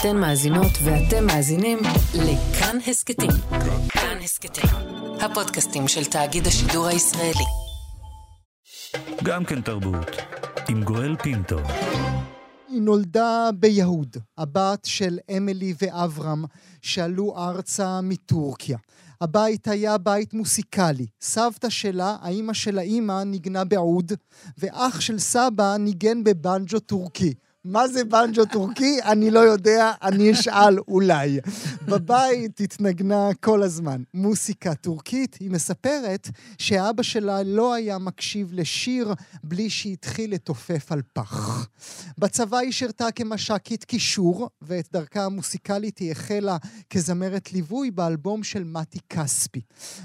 אתן מאזינות ואתם מאזינים לכאן הסכתים. כאן הסכתים, הפודקאסטים של תאגיד השידור הישראלי. גם כן תרבות, עם גואל פינטו. היא נולדה ביהוד, הבת של אמילי ואברהם, שעלו ארצה מטורקיה. הבית היה בית מוסיקלי. סבתא שלה, האימא של האימא, ניגנה בעוד, ואח של סבא ניגן בבנג'ו טורקי. מה זה בנג'ו טורקי? אני לא יודע, אני אשאל אולי. בבית התנגנה כל הזמן מוסיקה טורקית. היא מספרת שאבא שלה לא היה מקשיב לשיר בלי שהתחיל לתופף על פח. בצבא היא שירתה כמש"קית קישור, ואת דרכה המוסיקלית היא החלה כזמרת ליווי באלבום של מתי כספי.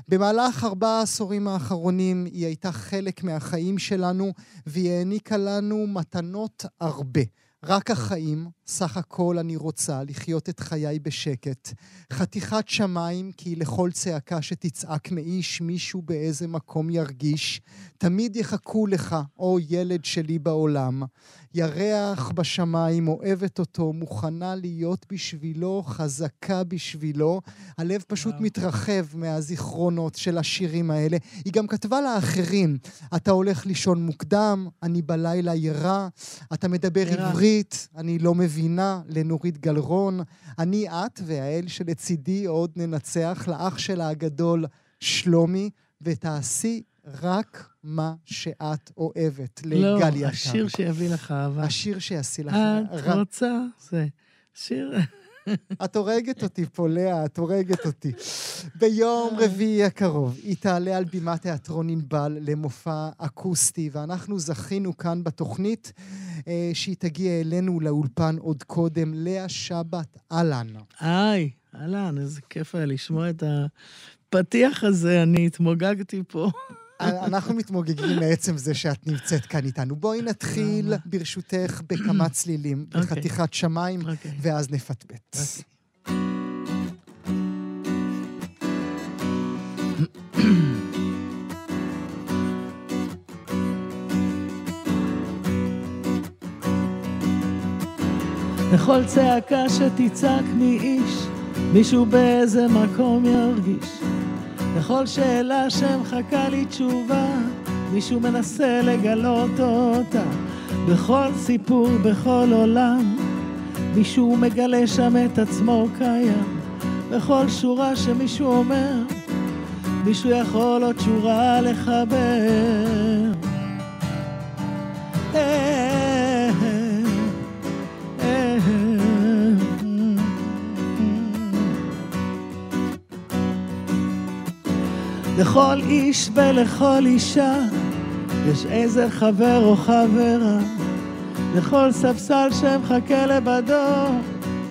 במהלך ארבעה העשורים האחרונים היא הייתה חלק מהחיים שלנו, והיא העניקה לנו מתנות הרבה. רק החיים, סך הכל אני רוצה לחיות את חיי בשקט. חתיכת שמיים, כי לכל צעקה שתצעק מאיש, מישהו באיזה מקום ירגיש. תמיד יחכו לך, או ילד שלי בעולם. ירח בשמיים, אוהבת אותו, מוכנה להיות בשבילו, חזקה בשבילו. הלב פשוט מתרחב מהזיכרונות של השירים האלה. היא גם כתבה לאחרים, אתה הולך לישון מוקדם, אני בלילה ירה, אתה מדבר ירה. עברית, אני לא מבינה, לנורית גלרון. אני את והאל שלצידי עוד ננצח, לאח שלה הגדול שלומי, ותעשי רק מה שאת אוהבת, לגליה לא, השיר שיביא לך אהבה. השיר שיעשי לך אהבה. את רוצה, זה שיר... את הורגת אותי לאה, את הורגת אותי. ביום רביעי הקרוב היא תעלה על בימת תיאטרון ענבל למופע אקוסטי, ואנחנו זכינו כאן בתוכנית אה, שהיא תגיע אלינו לאולפן עוד קודם. לאה שבת, אהלן. היי, אהלן, איזה כיף היה לשמוע את הפתיח הזה, אני התמוגגתי פה. אנחנו מתמוגגים מעצם זה שאת נמצאת כאן איתנו. בואי נתחיל, ברשותך, בכמה צלילים, אוקיי. בחתיכת שמיים, אוקיי. ואז נפטפט. אוקיי. לכל צעקה שתצעק מאיש, מישהו באיזה מקום ירגיש. לכל שאלה שמחכה לי תשובה, מישהו מנסה לגלות אותה. בכל סיפור, בכל עולם, מישהו מגלה שם את עצמו קיים. בכל שורה שמישהו אומר, מישהו יכול עוד שורה לחבר. לכל איש ולכל אישה יש איזה חבר או חברה. לכל ספסל שמחכה לבדו,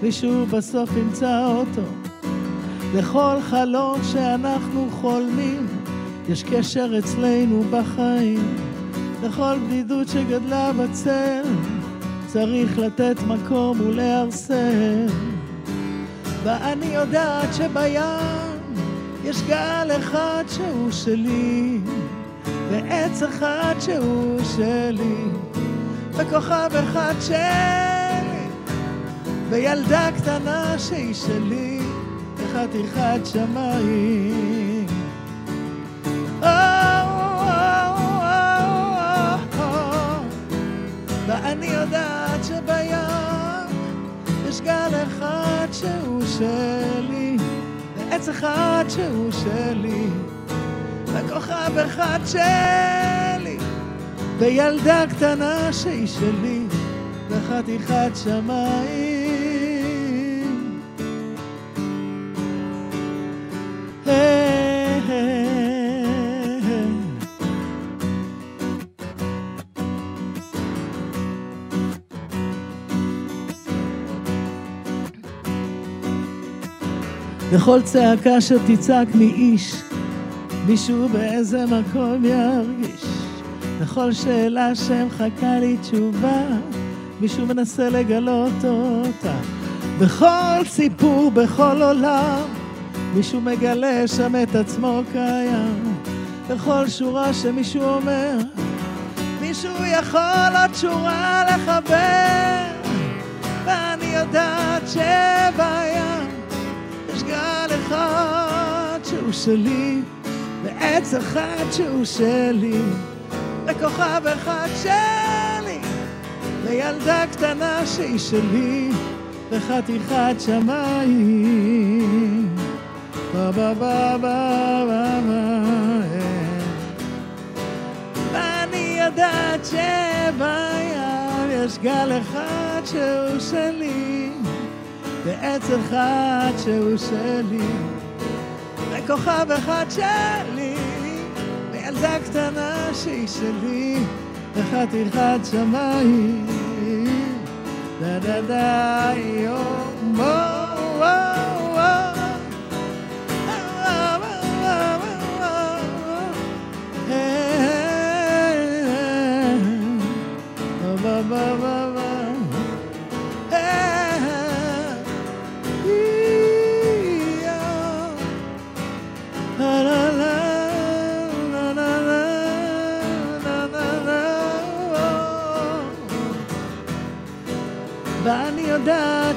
מישהו בסוף ימצא אותו. לכל חלום שאנחנו חולמים, יש קשר אצלנו בחיים. לכל בדידות שגדלה בצל, צריך לתת מקום ולהרסם. ואני יודעת שבים יש גל אחד שהוא שלי, ועץ אחד שהוא שלי, וכוכב אחד שלי, וילדה קטנה שהיא שלי, וחתיכת שמיים. ואני יודעת שבים יש גל אחד שהוא שלי. עץ אחד שהוא שלי, וכוכב אחד שלי, וילדה קטנה שהיא שלי, וחתיכת שמיים. לכל צעקה שתצעק מאיש, מישהו באיזה מקום ירגיש. לכל שאלה שמחכה לי תשובה, מישהו מנסה לגלות אותה. בכל סיפור, בכל עולם, מישהו מגלה שם את עצמו קיים. בכל שורה שמישהו אומר, מישהו יכול עוד שורה לחבר, שהוא שלי, ועץ אחד שהוא שלי, וכוכב אחד שלי, וילדה קטנה שהיא שלי, וחתיכת שמיים. ba ba ba ba ba ba ואני יודעת שבים יש גל אחד שהוא שלי ועץ אחד שהוא שלי וכוכב אחד שלי וילדה קטנה שהיא שלי וחתיכת שמיים. דה דה דה יום וואו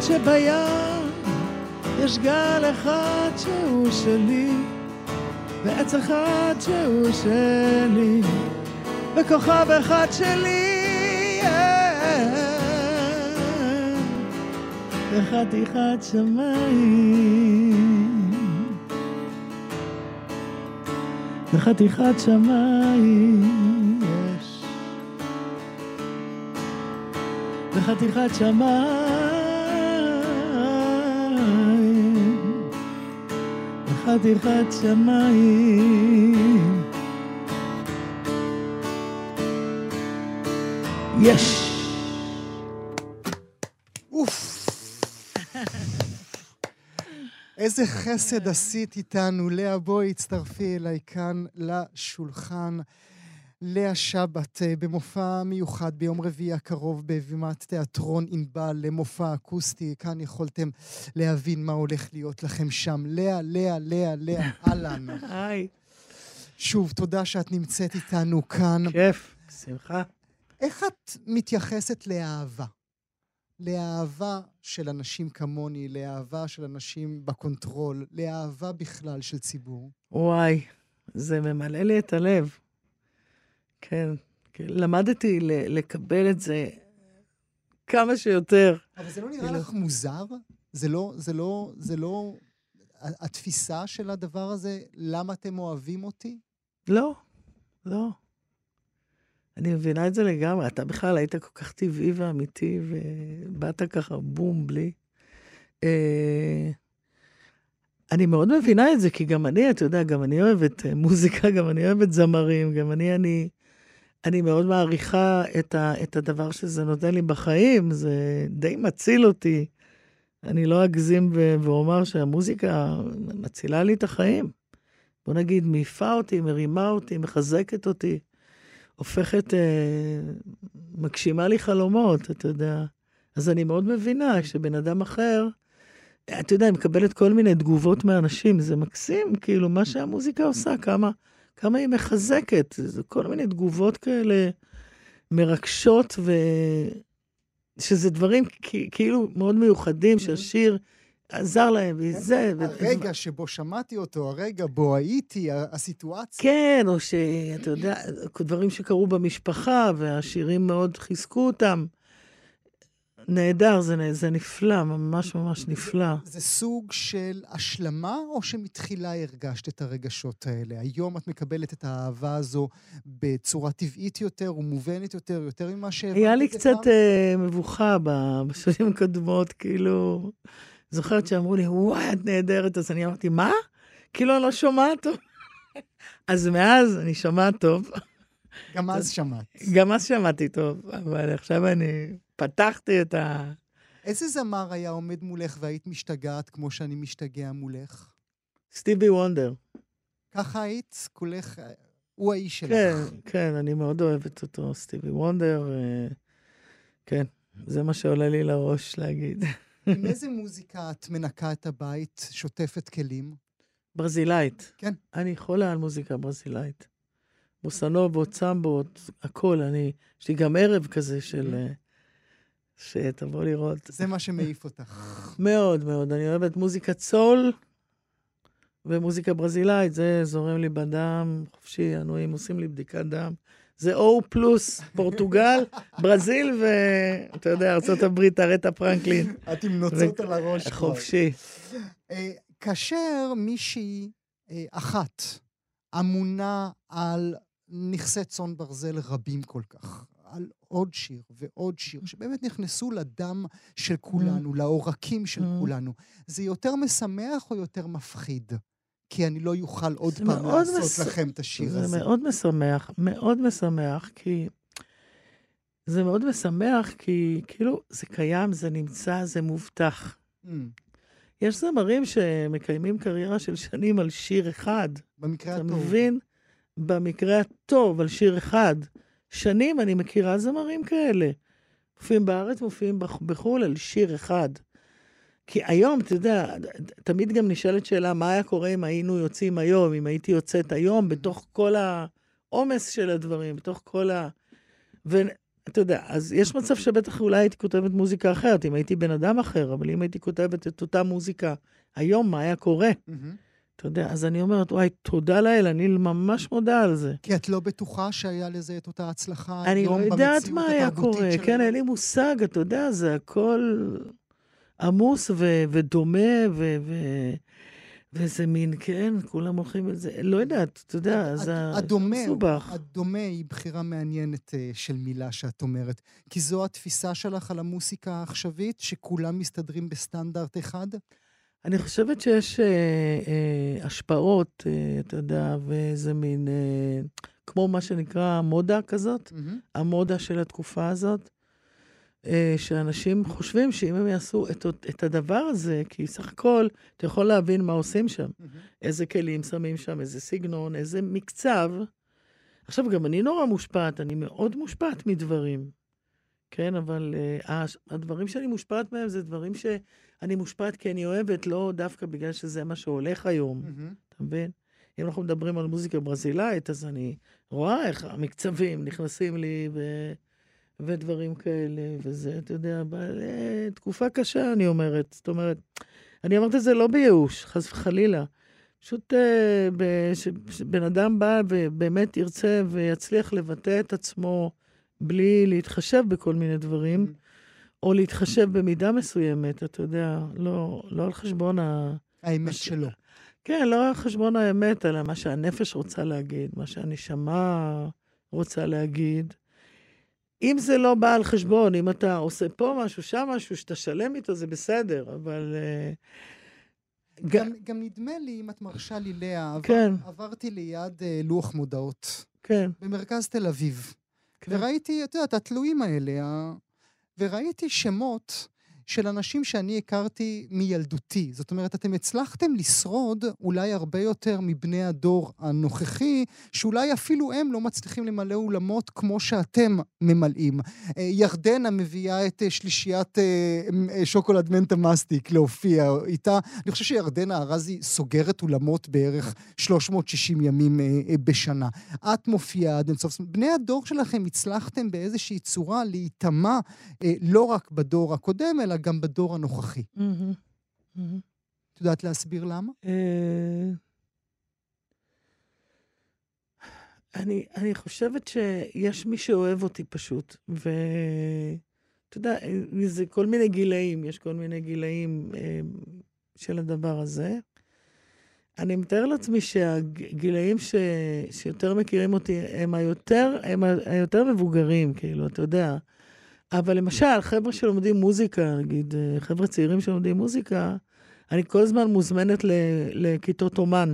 שבים יש גל אחד שהוא שלי, ועץ אחד שהוא שלי, וכוכב אחד שלי, וחתיכת שמיים. וחתיכת שמיים יש. וחתיכת שמיים. וחתיכת שמיים. יש. אוף. איזה חסד עשית איתנו. לאה, בואי, הצטרפי אליי כאן לשולחן. לאה שבת, אה, במופע מיוחד ביום רביעי הקרוב בבימת תיאטרון ענבל למופע אקוסטי. כאן יכולתם להבין מה הולך להיות לכם שם. לאה, לאה, לאה, לאה, אהלן. היי. שוב, תודה שאת נמצאת איתנו כאן. כיף, שמחה. איך את מתייחסת לאהבה? לאהבה של אנשים כמוני, לאהבה של אנשים ב control, לאהבה בכלל של ציבור. וואי, זה ממלא לי את הלב. כן, כן. למדתי לקבל את זה כמה שיותר. אבל זה לא נראה כאילו- לך מוזר? זה לא, זה לא, זה לא... התפיסה של הדבר הזה, למה אתם אוהבים אותי? לא, לא. אני מבינה את זה לגמרי. אתה בכלל היית כל כך טבעי ואמיתי, ובאת ככה בום, בלי. אה, אני מאוד מבינה את זה, כי גם אני, אתה יודע, גם אני אוהבת אה, מוזיקה, גם אני אוהבת זמרים, גם אני, אני, אני מאוד מעריכה את, ה, את הדבר שזה נותן לי בחיים, זה די מציל אותי. אני לא אגזים ו- ואומר שהמוזיקה מצילה לי את החיים. בוא נגיד, מעיפה אותי, מרימה אותי, מחזקת אותי, הופכת, אה, מגשימה לי חלומות, אתה יודע. אז אני מאוד מבינה שבן אדם אחר, אתה יודע, היא מקבלת כל מיני תגובות מאנשים, זה מקסים, כאילו, מה שהמוזיקה עושה, כמה, כמה היא מחזקת, זה כל מיני תגובות כאלה מרגשות, ו... שזה דברים כאילו מאוד מיוחדים, שהשיר עזר להם, וזה... ו- הרגע שבו שמעתי אותו, הרגע בו הייתי, הסיטואציה. כן, או שאתה יודע, דברים שקרו במשפחה, והשירים מאוד חיזקו אותם. נהדר, זה, זה נפלא, ממש ממש נפלא. זה סוג של השלמה, או שמתחילה הרגשת את הרגשות האלה? היום את מקבלת את האהבה הזו בצורה טבעית יותר ומובנת יותר, יותר ממה שהבנת היה לי זה קצת? אה, מבוכה בשנים הקודמות, כאילו, זוכרת שאמרו לי, וואי, את נהדרת, אז אני אמרתי, מה? כאילו, אני לא שומעת טוב. אז מאז אני שומעת טוב, גם אז שמעת. גם אז שמעתי טוב, אבל עכשיו אני פתחתי את ה... איזה זמר היה עומד מולך והיית משתגעת כמו שאני משתגע מולך? סטיבי וונדר. ככה היית? כולך... הוא האיש שלך. כן, כן, אני מאוד אוהבת אותו, סטיבי וונדר. אה, כן, זה מה שעולה לי לראש להגיד. עם איזה מוזיקה את מנקה את הבית, שוטפת כלים? ברזילאית. כן. אני חולה על מוזיקה ברזילאית. בוסנובות, סמבות, הכל. אני, יש לי גם ערב כזה של... אה, שתבוא לראות. זה מה שמעיף אותך. מאוד מאוד. אני אוהבת מוזיקת סול ומוזיקה ברזילאית, זה זורם לי בדם חופשי, הנועים עושים לי בדיקת דם. זה O פלוס פורטוגל, ברזיל ואתה יודע, ארה"ב, ארטה פרנקלין. את עם נוצות על הראש. חופשי. אה, כאשר מישהי אה, אחת אמונה על נכסי צאן ברזל רבים כל כך, על עוד שיר ועוד שיר, שבאמת נכנסו לדם של כולנו, לעורקים של Mm. כולנו, זה יותר משמח או יותר מפחיד? כי אני לא אוכל עוד זה פעם לעשות מס- לכם את השיר זה הזה. מאוד משמח, מאוד משמח, כי... זה מאוד משמח, כי כאילו, זה קיים, זה נמצא, זה מובטח. Mm. יש זמרים שמקיימים קריירה של שנים על שיר אחד. במקרה אתה הטוב. מבין? במקרה הטוב, על שיר אחד. שנים אני מכירה זמרים כאלה. מופיעים בארץ, מופיעים בח- בחו"ל על שיר אחד. כי היום, אתה יודע, תמיד גם נשאלת שאלה, מה היה קורה אם היינו יוצאים היום, אם הייתי יוצאת היום, בתוך כל העומס של הדברים, בתוך כל ה... ואתה יודע, אז יש מצב שבטח אולי הייתי כותבת מוזיקה אחרת, אם הייתי בן אדם אחר, אבל אם הייתי כותבת את אותה מוזיקה היום, מה היה קורה? מהמם. אתה יודע, אז אני אומרת, וואי, תודה לאל, אני ממש מודה על זה. כי את לא בטוחה שהיה לזה את אותה הצלחה אני היום לא יודעת במציאות מה היה התרבותית קורה, שלנו? כן, אין לי מושג, אתה יודע, זה הכל עמוס ו- ודומה, ו- ו- וזה מין, כן, כולם הולכים על זה, לא יודעת, אתה יודע, זה מסובך. הדומה היא בחירה מעניינת אה, של מילה שאת אומרת. כי זו התפיסה שלך על המוסיקה העכשווית, שכולם מסתדרים בסטנדרט אחד? אני חושבת שיש אה, אה, השפעות, אה, אתה יודע, ואיזה מין, אה, כמו מה שנקרא מודה כזאת, מהמם. המודה של התקופה הזאת, אה, שאנשים חושבים שאם הם יעשו את, את הדבר הזה, כי סך הכל, אתה יכול להבין מה עושים שם. מהמם. איזה כלים שמים שם, איזה סגנון, איזה מקצב. עכשיו, גם אני נורא מושפעת, אני מאוד מושפעת מדברים. כן, אבל uh, הדברים שאני מושפעת מהם זה דברים שאני מושפעת כי אני אוהבת, לא דווקא בגלל שזה מה שהולך היום, מהמם. אתה מבין? אם אנחנו מדברים על מוזיקה ברזילאית, אז אני רואה איך המקצבים נכנסים לי ו... ודברים כאלה, וזה, אתה יודע, אבל אה, תקופה קשה, אני אומרת. זאת אומרת, אני אומרת את זה לא בייאוש, חס וחלילה. פשוט אה, שבן אדם בא ובאמת ירצה ויצליח לבטא את עצמו בלי להתחשב בכל מיני דברים, או להתחשב במידה מסוימת, אתה יודע, לא, לא על חשבון ה... האמת מש- שלו. כן, לא על חשבון האמת, אלא מה שהנפש רוצה להגיד, מה שהנשמה רוצה להגיד. אם זה לא בא על חשבון, אם אתה עושה פה משהו, שם משהו, שאתה שלם איתו, זה בסדר, אבל... אה, גם, גם נדמה לי, אם את מרשה לי, לאה, עבר, כן. עברתי ליד אה, לוח מודעות כן, במרכז תל אביב. כן. וראיתי, את יודעת, התלויים האלה, וראיתי שמות של אנשים שאני הכרתי מילדותי. זאת אומרת, אתם הצלחתם לשרוד אולי הרבה יותר מבני הדור הנוכחי, שאולי אפילו הם לא מצליחים למלא אולמות כמו שאתם ממלאים. אה, ירדנה מביאה את אה, שלישיית אה, שוקולד מנטה מסטיק להופיע איתה. אני חושב שירדנה ארזי סוגרת אולמות בערך 360 ימים בשנה. את מופיעה עד אינסוף. בני הדור שלכם הצלחתם באיזושהי צורה להיטמע לא רק בדור הקודם, אלא גם בדור הנוכחי. את יודעת להסביר למה? אה, אני, אני חושבת שיש מי שאוהב אותי פשוט, ואתה יודע, זה כל מיני גילאים, יש כל מיני גילאים אה, של הדבר הזה. אני מתאר לעצמי שהגילאים ש... שיותר מכירים אותי הם היותר, הם היותר מבוגרים, כאילו, אתה יודע. אבל למשל, חבר'ה שלומדים מוזיקה, נגיד, חבר'ה צעירים שלומדים מוזיקה, אני כל הזמן מוזמנת. לכיתות אומן,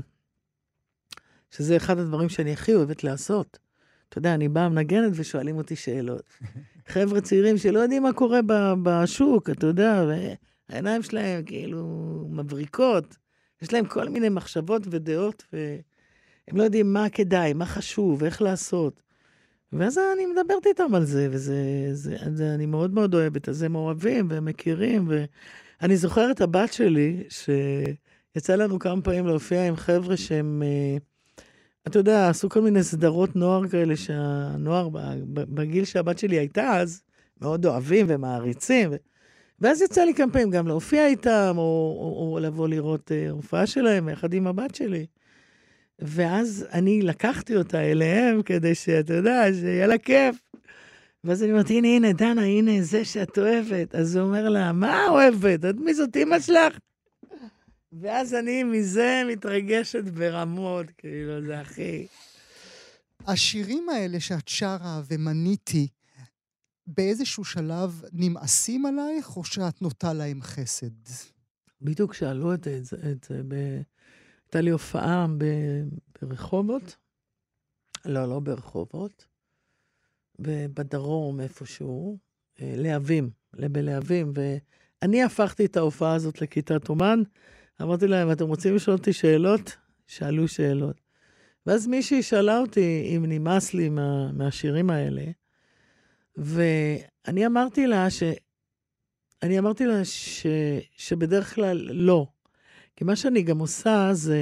שזה אחד הדברים שאני הכי אוהבת לעשות. אתה יודע, אני באה מנגנת ושואלים אותי שאלות. חבר'ה צעירים שלא יודעים מה קורה בשוק, אתה יודע, והעיניים שלהם כאילו מבריקות. יש להם כל מיני מחשבות ודעות, והם לא יודעים מה כדאי, מה חשוב, איך לעשות. ואז אני מדברת איתם על זה, וזה, זה, זה, אני מאוד מאוד אוהבת. אז הם אוהבים והם מכירים, ואני זוכרת הבת שלי, שיצא לנו כמה פעמים להופיע עם חבר'ה שהם, אה, אתה יודע, עשו כל מיני סדרות נוער כאלה, שהנוער, בגיל שהבת שלי הייתה אז, מאוד אוהבים ומעריצים. ו... ואז יצא לי כמה פעמים גם להופיע איתם, או, או, או לבוא לראות אה, הופעה שלהם יחד עם הבת שלי. ואז אני לקחתי אותה אליהם כדי שאתה יודע, שיהיה לה כיף. ואז אני אומרת, הנה, הנה, דנה, הנה, זה שאת אוהבת. אז הוא אומר לה, מה אוהבת? את מי זאת אימא שלך? ואז אני מזה מתרגשת ברמות, כאילו, זה הכי... השירים האלה שאת שרה ומניתי, באיזשהו שלב נמאסים עלייך, או שאת נוטה להם חסד? בדיוק שאלו את זה, את זה ב... הייתה לי הופעה. ברחובות. לא, לא ברחובות. בדרום איפשהו, אה, להבים, בלהבים, ואני הפכתי את ההופעה הזאת לכיתת אומן. אמרתי להם, אתם רוצים לשאול אותי שאלות? שאלו שאלות. ואז מישהי שאלה אותי אם נמאס לי מה, מהשירים האלה, ואני אמרתי לה ש... אני אמרתי לה ש... שבדרך כלל לא. כי מה שאני גם עושה זה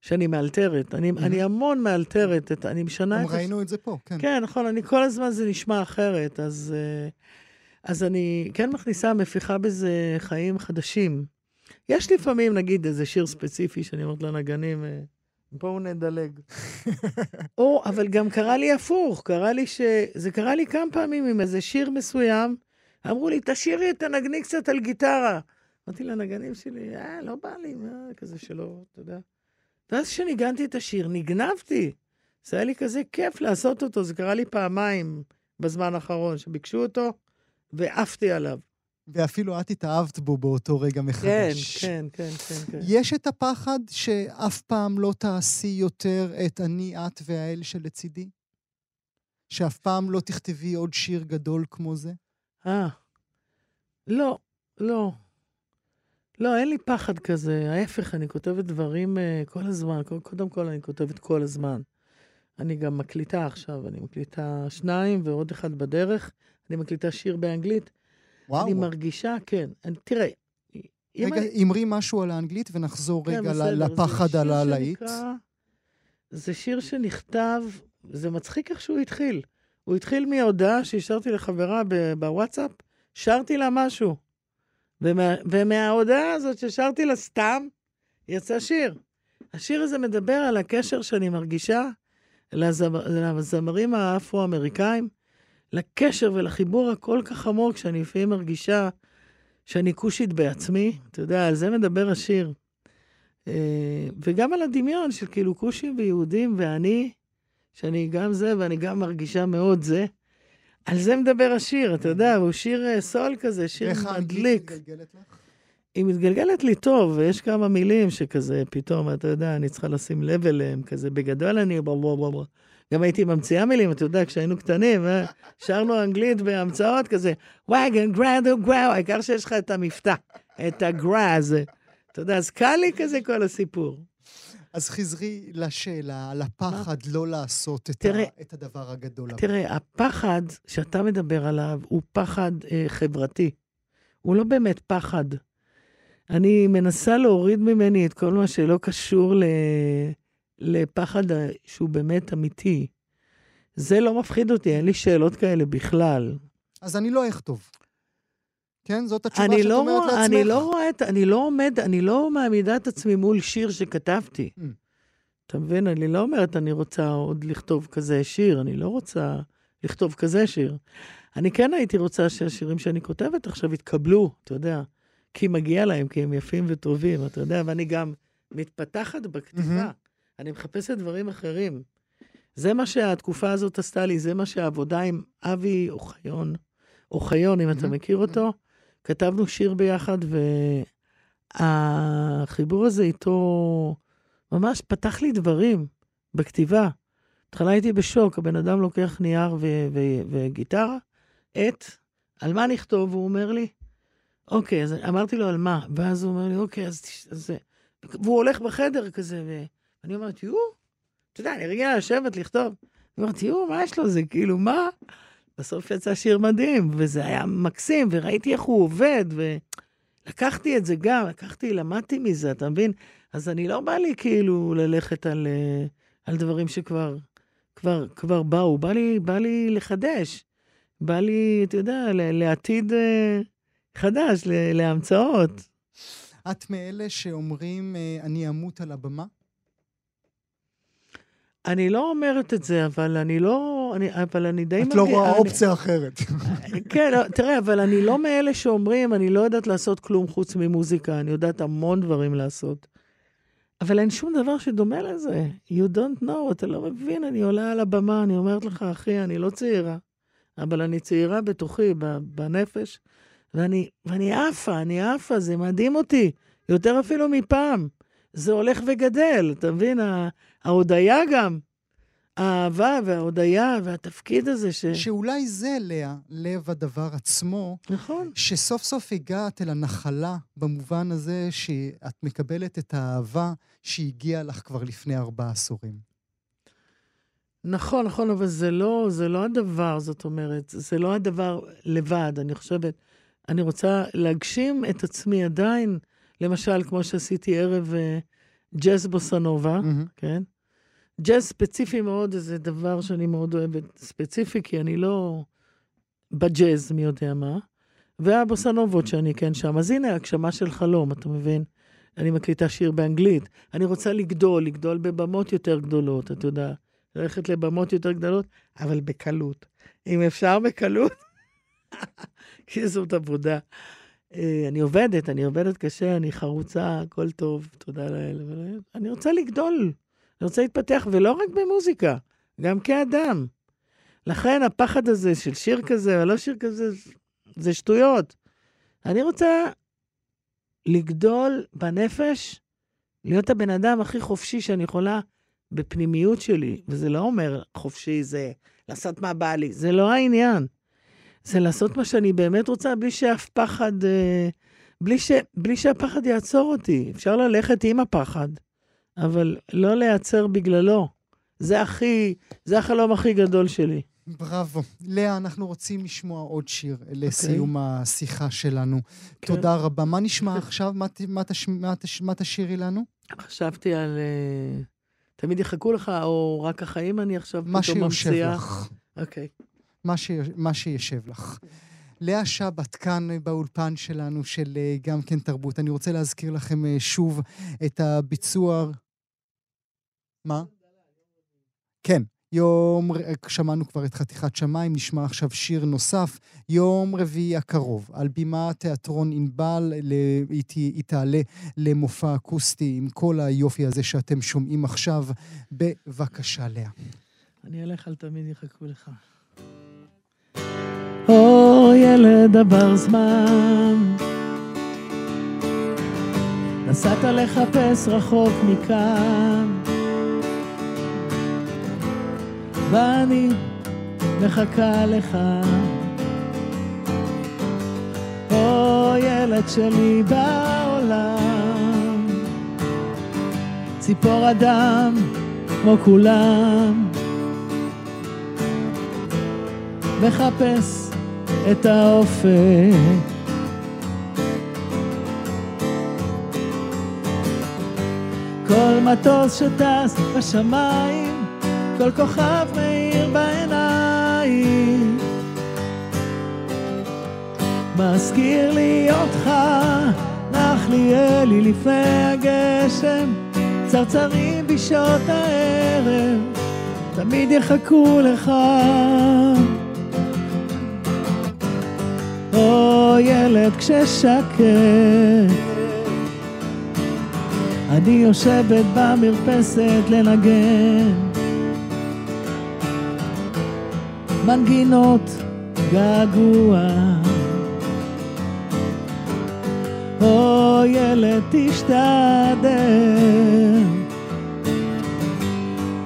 שאני מאלתרת. אני, mm-hmm. אני המון מאלתרת, את, אני משנה את... גם ראינו את זה פה, כן. כן, נכון, אני כל הזמן זה נשמע אחרת, אז, אה, אז אני כן מכניסה, מפיחה בזה חיים חדשים. יש לפעמים, נגיד, איזה שיר ספציפי שאני אומרת לנגנים, אה, בואו נדלג. או, אבל גם קרה לי הפוך, קרה לי ש... זה קרה לי כמה פעמים עם איזה שיר מסוים, אמרו לי, תשאירי, תנגני קצת על גיטרה. אמרתי לנגנים שלי, אה, לא בא לי, מה, כזה שלא, אתה יודע. ואז כשניגנתי את השיר, נגנבתי. זה היה לי כזה כיף לעשות אותו, זה קרה לי פעמיים בזמן האחרון, שביקשו אותו, ועפתי עליו. ואפילו את התאהבת בו באותו רגע מחדש. כן, כן, כן, כן, כן. יש את הפחד שאף פעם לא תעשי יותר את אני, את והאל שלצידי? שאף פעם לא תכתבי עוד שיר גדול כמו זה? אה, לא, לא. לא, אין לי פחד כזה. ההפך, אני כותבת דברים uh, כל הזמן. קודם כל, אני כותבת כל הזמן. אני גם מקליטה עכשיו, אני מקליטה שניים ועוד אחד בדרך. אני מקליטה שיר באנגלית. וואו. אני מרגישה, כן. אני, תראה, רגע, אמרי אני... משהו על האנגלית ונחזור כן, רגע בסדר, לפחד על הלהיט. זה שיר שנכתב, זה מצחיק איך שהוא התחיל. הוא התחיל מהודעה שהשארתי לחברה בוואטסאפ, שרתי לה משהו. ומה, ומההודעה הזאת ששרתי לה סתם, יצא שיר. השיר הזה מדבר על הקשר שאני מרגישה לזמר, לזמרים האפרו-אמריקאים, לקשר ולחיבור הכל כך עמוק שאני לפעמים מרגישה שאני כושית בעצמי. אתה יודע, על זה מדבר השיר. אה, וגם על הדמיון של כאילו כושים ויהודים ואני, שאני גם זה ואני גם מרגישה מאוד זה. על זה מדבר השיר, אתה יודע, הוא שיר אה, סול כזה, שיר מדליק. איך האנגלית מתגלגלת לך? היא מתגלגלת לי טוב, ויש כמה מילים שכזה, פתאום, אתה יודע, אני צריכה לשים לב אליהם, כזה, בגדול אני. גם הייתי ממציאה מילים, אתה יודע, כשהיינו קטנים, אה? שרנו אנגלית בהמצאות כזה, וואגן, גראדו, גראו, העיקר שיש לך את המבטא, את הגרא הזה. אתה יודע, אז קל לי כזה כל הסיפור. אז חזרי לשאלה על הפחד לא לעשות את, תראה, ה, את הדבר הגדול. תראה, הפחד שאתה מדבר עליו הוא פחד אה, חברתי. הוא לא באמת פחד. אני מנסה להוריד ממני את כל מה שלא קשור ל... לפחד שהוא באמת אמיתי. זה לא מפחיד אותי, אין לי שאלות כאלה בכלל. אז אני לא אכתוב. כן? זאת התשובה שאת לא אומרת לעצמך? אני לא רואה את, אני לא עומד, אני לא מעמידה את עצמי מול שיר שכתבתי. Mm. אתה מבין? אני לא אומרת, אני רוצה עוד לכתוב כזה שיר, אני לא רוצה לכתוב כזה שיר. אני כן הייתי רוצה שהשירים שאני כותבת עכשיו יתקבלו, אתה יודע, כי מגיע להם, כי הם יפים וטובים, אתה יודע, ואני גם מתפתחת בכתיבה. Mm-hmm. אני מחפשת דברים אחרים. זה מה שהתקופה הזאת עשתה לי, זה מה שהעבודה עם אבי אוחיון, אוחיון, אם אתה מכיר אותו, כתבנו שיר ביחד, והחיבור הזה איתו ממש פתח לי דברים בכתיבה. בהתחלה הייתי בשוק, הבן אדם לוקח נייר ו- ו- וגיטרה, עט, על מה נכתוב? והוא אומר לי, אוקיי, אז אמרתי לו על מה, ואז הוא אומר לי, אוקיי, אז... זה... והוא הולך בחדר כזה, ו... אני אומרת, יואו, אתה יודע, אני רגילה לשבת, לכתוב. אני אומרת, יואו, מה יש לו? זה כאילו, מה? בסוף יצא שיר מדהים, וזה היה מקסים, וראיתי איך הוא עובד, ולקחתי את זה גם, לקחתי, למדתי מזה, אתה מבין? אז אני לא בא לי כאילו ללכת על, על דברים שכבר כבר, כבר באו, בא לי, בא לי לחדש. בא לי, אתה יודע, לעתיד אה, חדש, להמצאות. את מאלה שאומרים, אה, אני אמות על הבמה? אני לא אומרת את זה, אבל אני לא... אני, אבל אני די את לא מרגיש- רואה אני- אופציה אחרת. כן, לא, תראה, אבל אני לא מאלה שאומרים, אני לא יודעת לעשות כלום חוץ ממוזיקה, אני יודעת המון דברים לעשות. אבל אין שום דבר שדומה לזה. You don't know, אתה לא מבין, אני עולה על הבמה, אני אומרת לך, אחי, אני לא צעירה, אבל אני צעירה בתוכי, בנפש, ואני, ואני עפה, אני עפה, זה מדהים אותי, יותר אפילו מפעם. זה הולך וגדל, אתה מבין? ההודיה גם, האהבה וההודיה והתפקיד הזה ש... שאולי זה, לאה, לב הדבר עצמו, נכון. שסוף סוף הגעת אל הנחלה, במובן הזה שאת מקבלת את האהבה שהגיעה לך כבר לפני ארבעה עשורים. נכון, נכון, אבל זה לא, זה לא הדבר, זאת אומרת, זה לא הדבר לבד, אני חושבת. אני רוצה להגשים את עצמי עדיין, למשל, כמו שעשיתי ערב אה, ג'אז בוסנובה, מהמם. כן? ג'אז ספציפי מאוד, זה דבר שאני מאוד אוהבת, ספציפי, כי אני לא בג'אז, מי יודע מה. והבוסנובות שאני כן שם. אז הנה, הגשמה של חלום, אתה מבין? אני מקליטה שיר באנגלית. אני רוצה לגדול, לגדול בבמות יותר גדולות, אתה יודע. ללכת לבמות יותר גדולות, אבל בקלות. אם אפשר בקלות, כי זאת עבודה. אה, אני עובדת, אני עובדת קשה, אני חרוצה, הכל טוב, תודה לאל. אני רוצה לגדול, אני רוצה להתפתח, ולא רק במוזיקה, גם כאדם. לכן הפחד הזה של שיר כזה או לא שיר כזה, זה שטויות. אני רוצה לגדול בנפש, להיות הבן אדם הכי חופשי שאני יכולה בפנימיות שלי, וזה לא אומר חופשי זה לעשות מה בא לי, זה לא העניין. זה לעשות מה שאני באמת רוצה בלי שאף פחד, אה, בלי, ש, בלי שהפחד יעצור אותי. אפשר ללכת עם הפחד, אבל לא להיעצר בגללו. זה הכי, זה החלום הכי גדול שלי. בראבו. לאה, אנחנו רוצים לשמוע עוד שיר לסיום השיחה שלנו. כן. תודה רבה. מה נשמע עכשיו? מה מה תש- מה תש- מה תשאירי לנו? חשבתי על... אה, תמיד יחכו לך, או רק החיים אני עכשיו מה פתאום שיושב ממציאה. לך. אוקיי. מה, ש... מה שישב לך. לאה שבת, כאן באולפן שלנו של אה, גם כן תרבות. אני רוצה להזכיר לכם אה, שוב את הביצוע... מה? כן. יום, שמענו כבר את חתיכת שמיים, נשמע עכשיו שיר נוסף. יום רביעי הקרוב, על בימה תיאטרון ענבל, היא תעלה למופע אקוסטי עם כל היופי הזה שאתם שומעים עכשיו. בבקשה, לאה. אני אלך על תמיד יחכו לך. או ילד עבר זמן, נסעת לחפש רחוק מכאן, ואני מחכה לך. או ילד שלי בעולם, ציפור אדם כמו כולם. מחפש את האופק. כל מטוס שטס בשמיים, כל כוכב מאיר בעיניים. מזכיר לי אותך, נח לי אלי לפני הגשם, צרצרים בשעות הערב. תמיד יחכו לך. או ילד כששקט, אני יושבת במרפסת לנגן מנגינות געגוע. או ילד תשתדל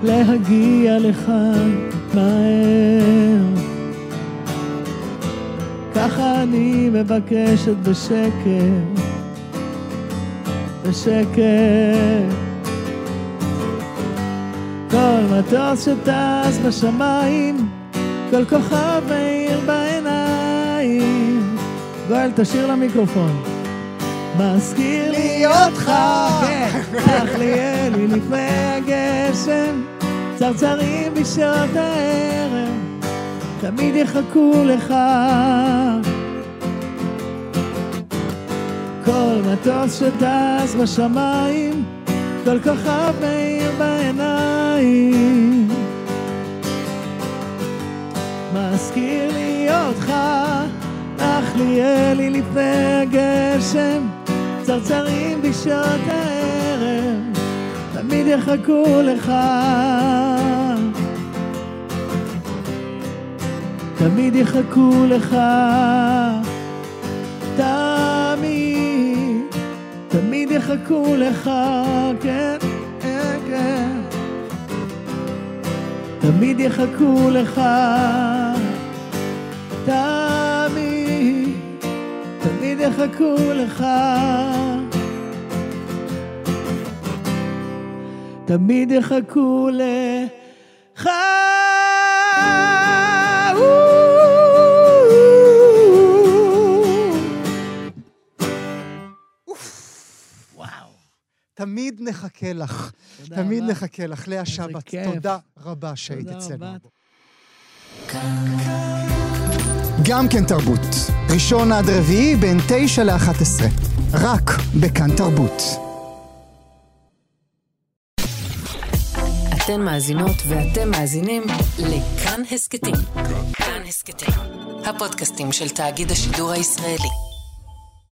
להגיע לכאן מהר. ככה אני מבקשת בשקט, בשקט. כל מטוס שטס בשמיים, כל כוכב מאיר בעיניים. גואל, תשאיר למיקרופון. מזכיר לי אותך, כן, לי אלי לפני הגשם, צרצרים בשעות הערב, תמיד יחכו לך. כל מטוס שטס בשמיים, כל כוכב מאיר בעיניים. מזכיר לי אותך, אך לי אלי לפני הגשם, צרצרים בשעות הערב, תמיד יחכו לך. תמיד יחכו לך, תמיד, תמיד יחכו לך, כן, תמיד יחכו לך, תמיד, תמיד יחכו לך. תמיד יחכו לך. נחכה לך. תודה תמיד רבה. נחכה לך. לאה שבת, כיף. תודה רבה שהיית אצלנו. גם כן תרבות. ראשון עד רביעי בין תשע לאחת עשרה. רק בכאן תרבות. אתן מאזינות ואתם מאזינים לכאן הסכתים. כאן הסכתים, הפודקאסטים של תאגיד השידור הישראלי.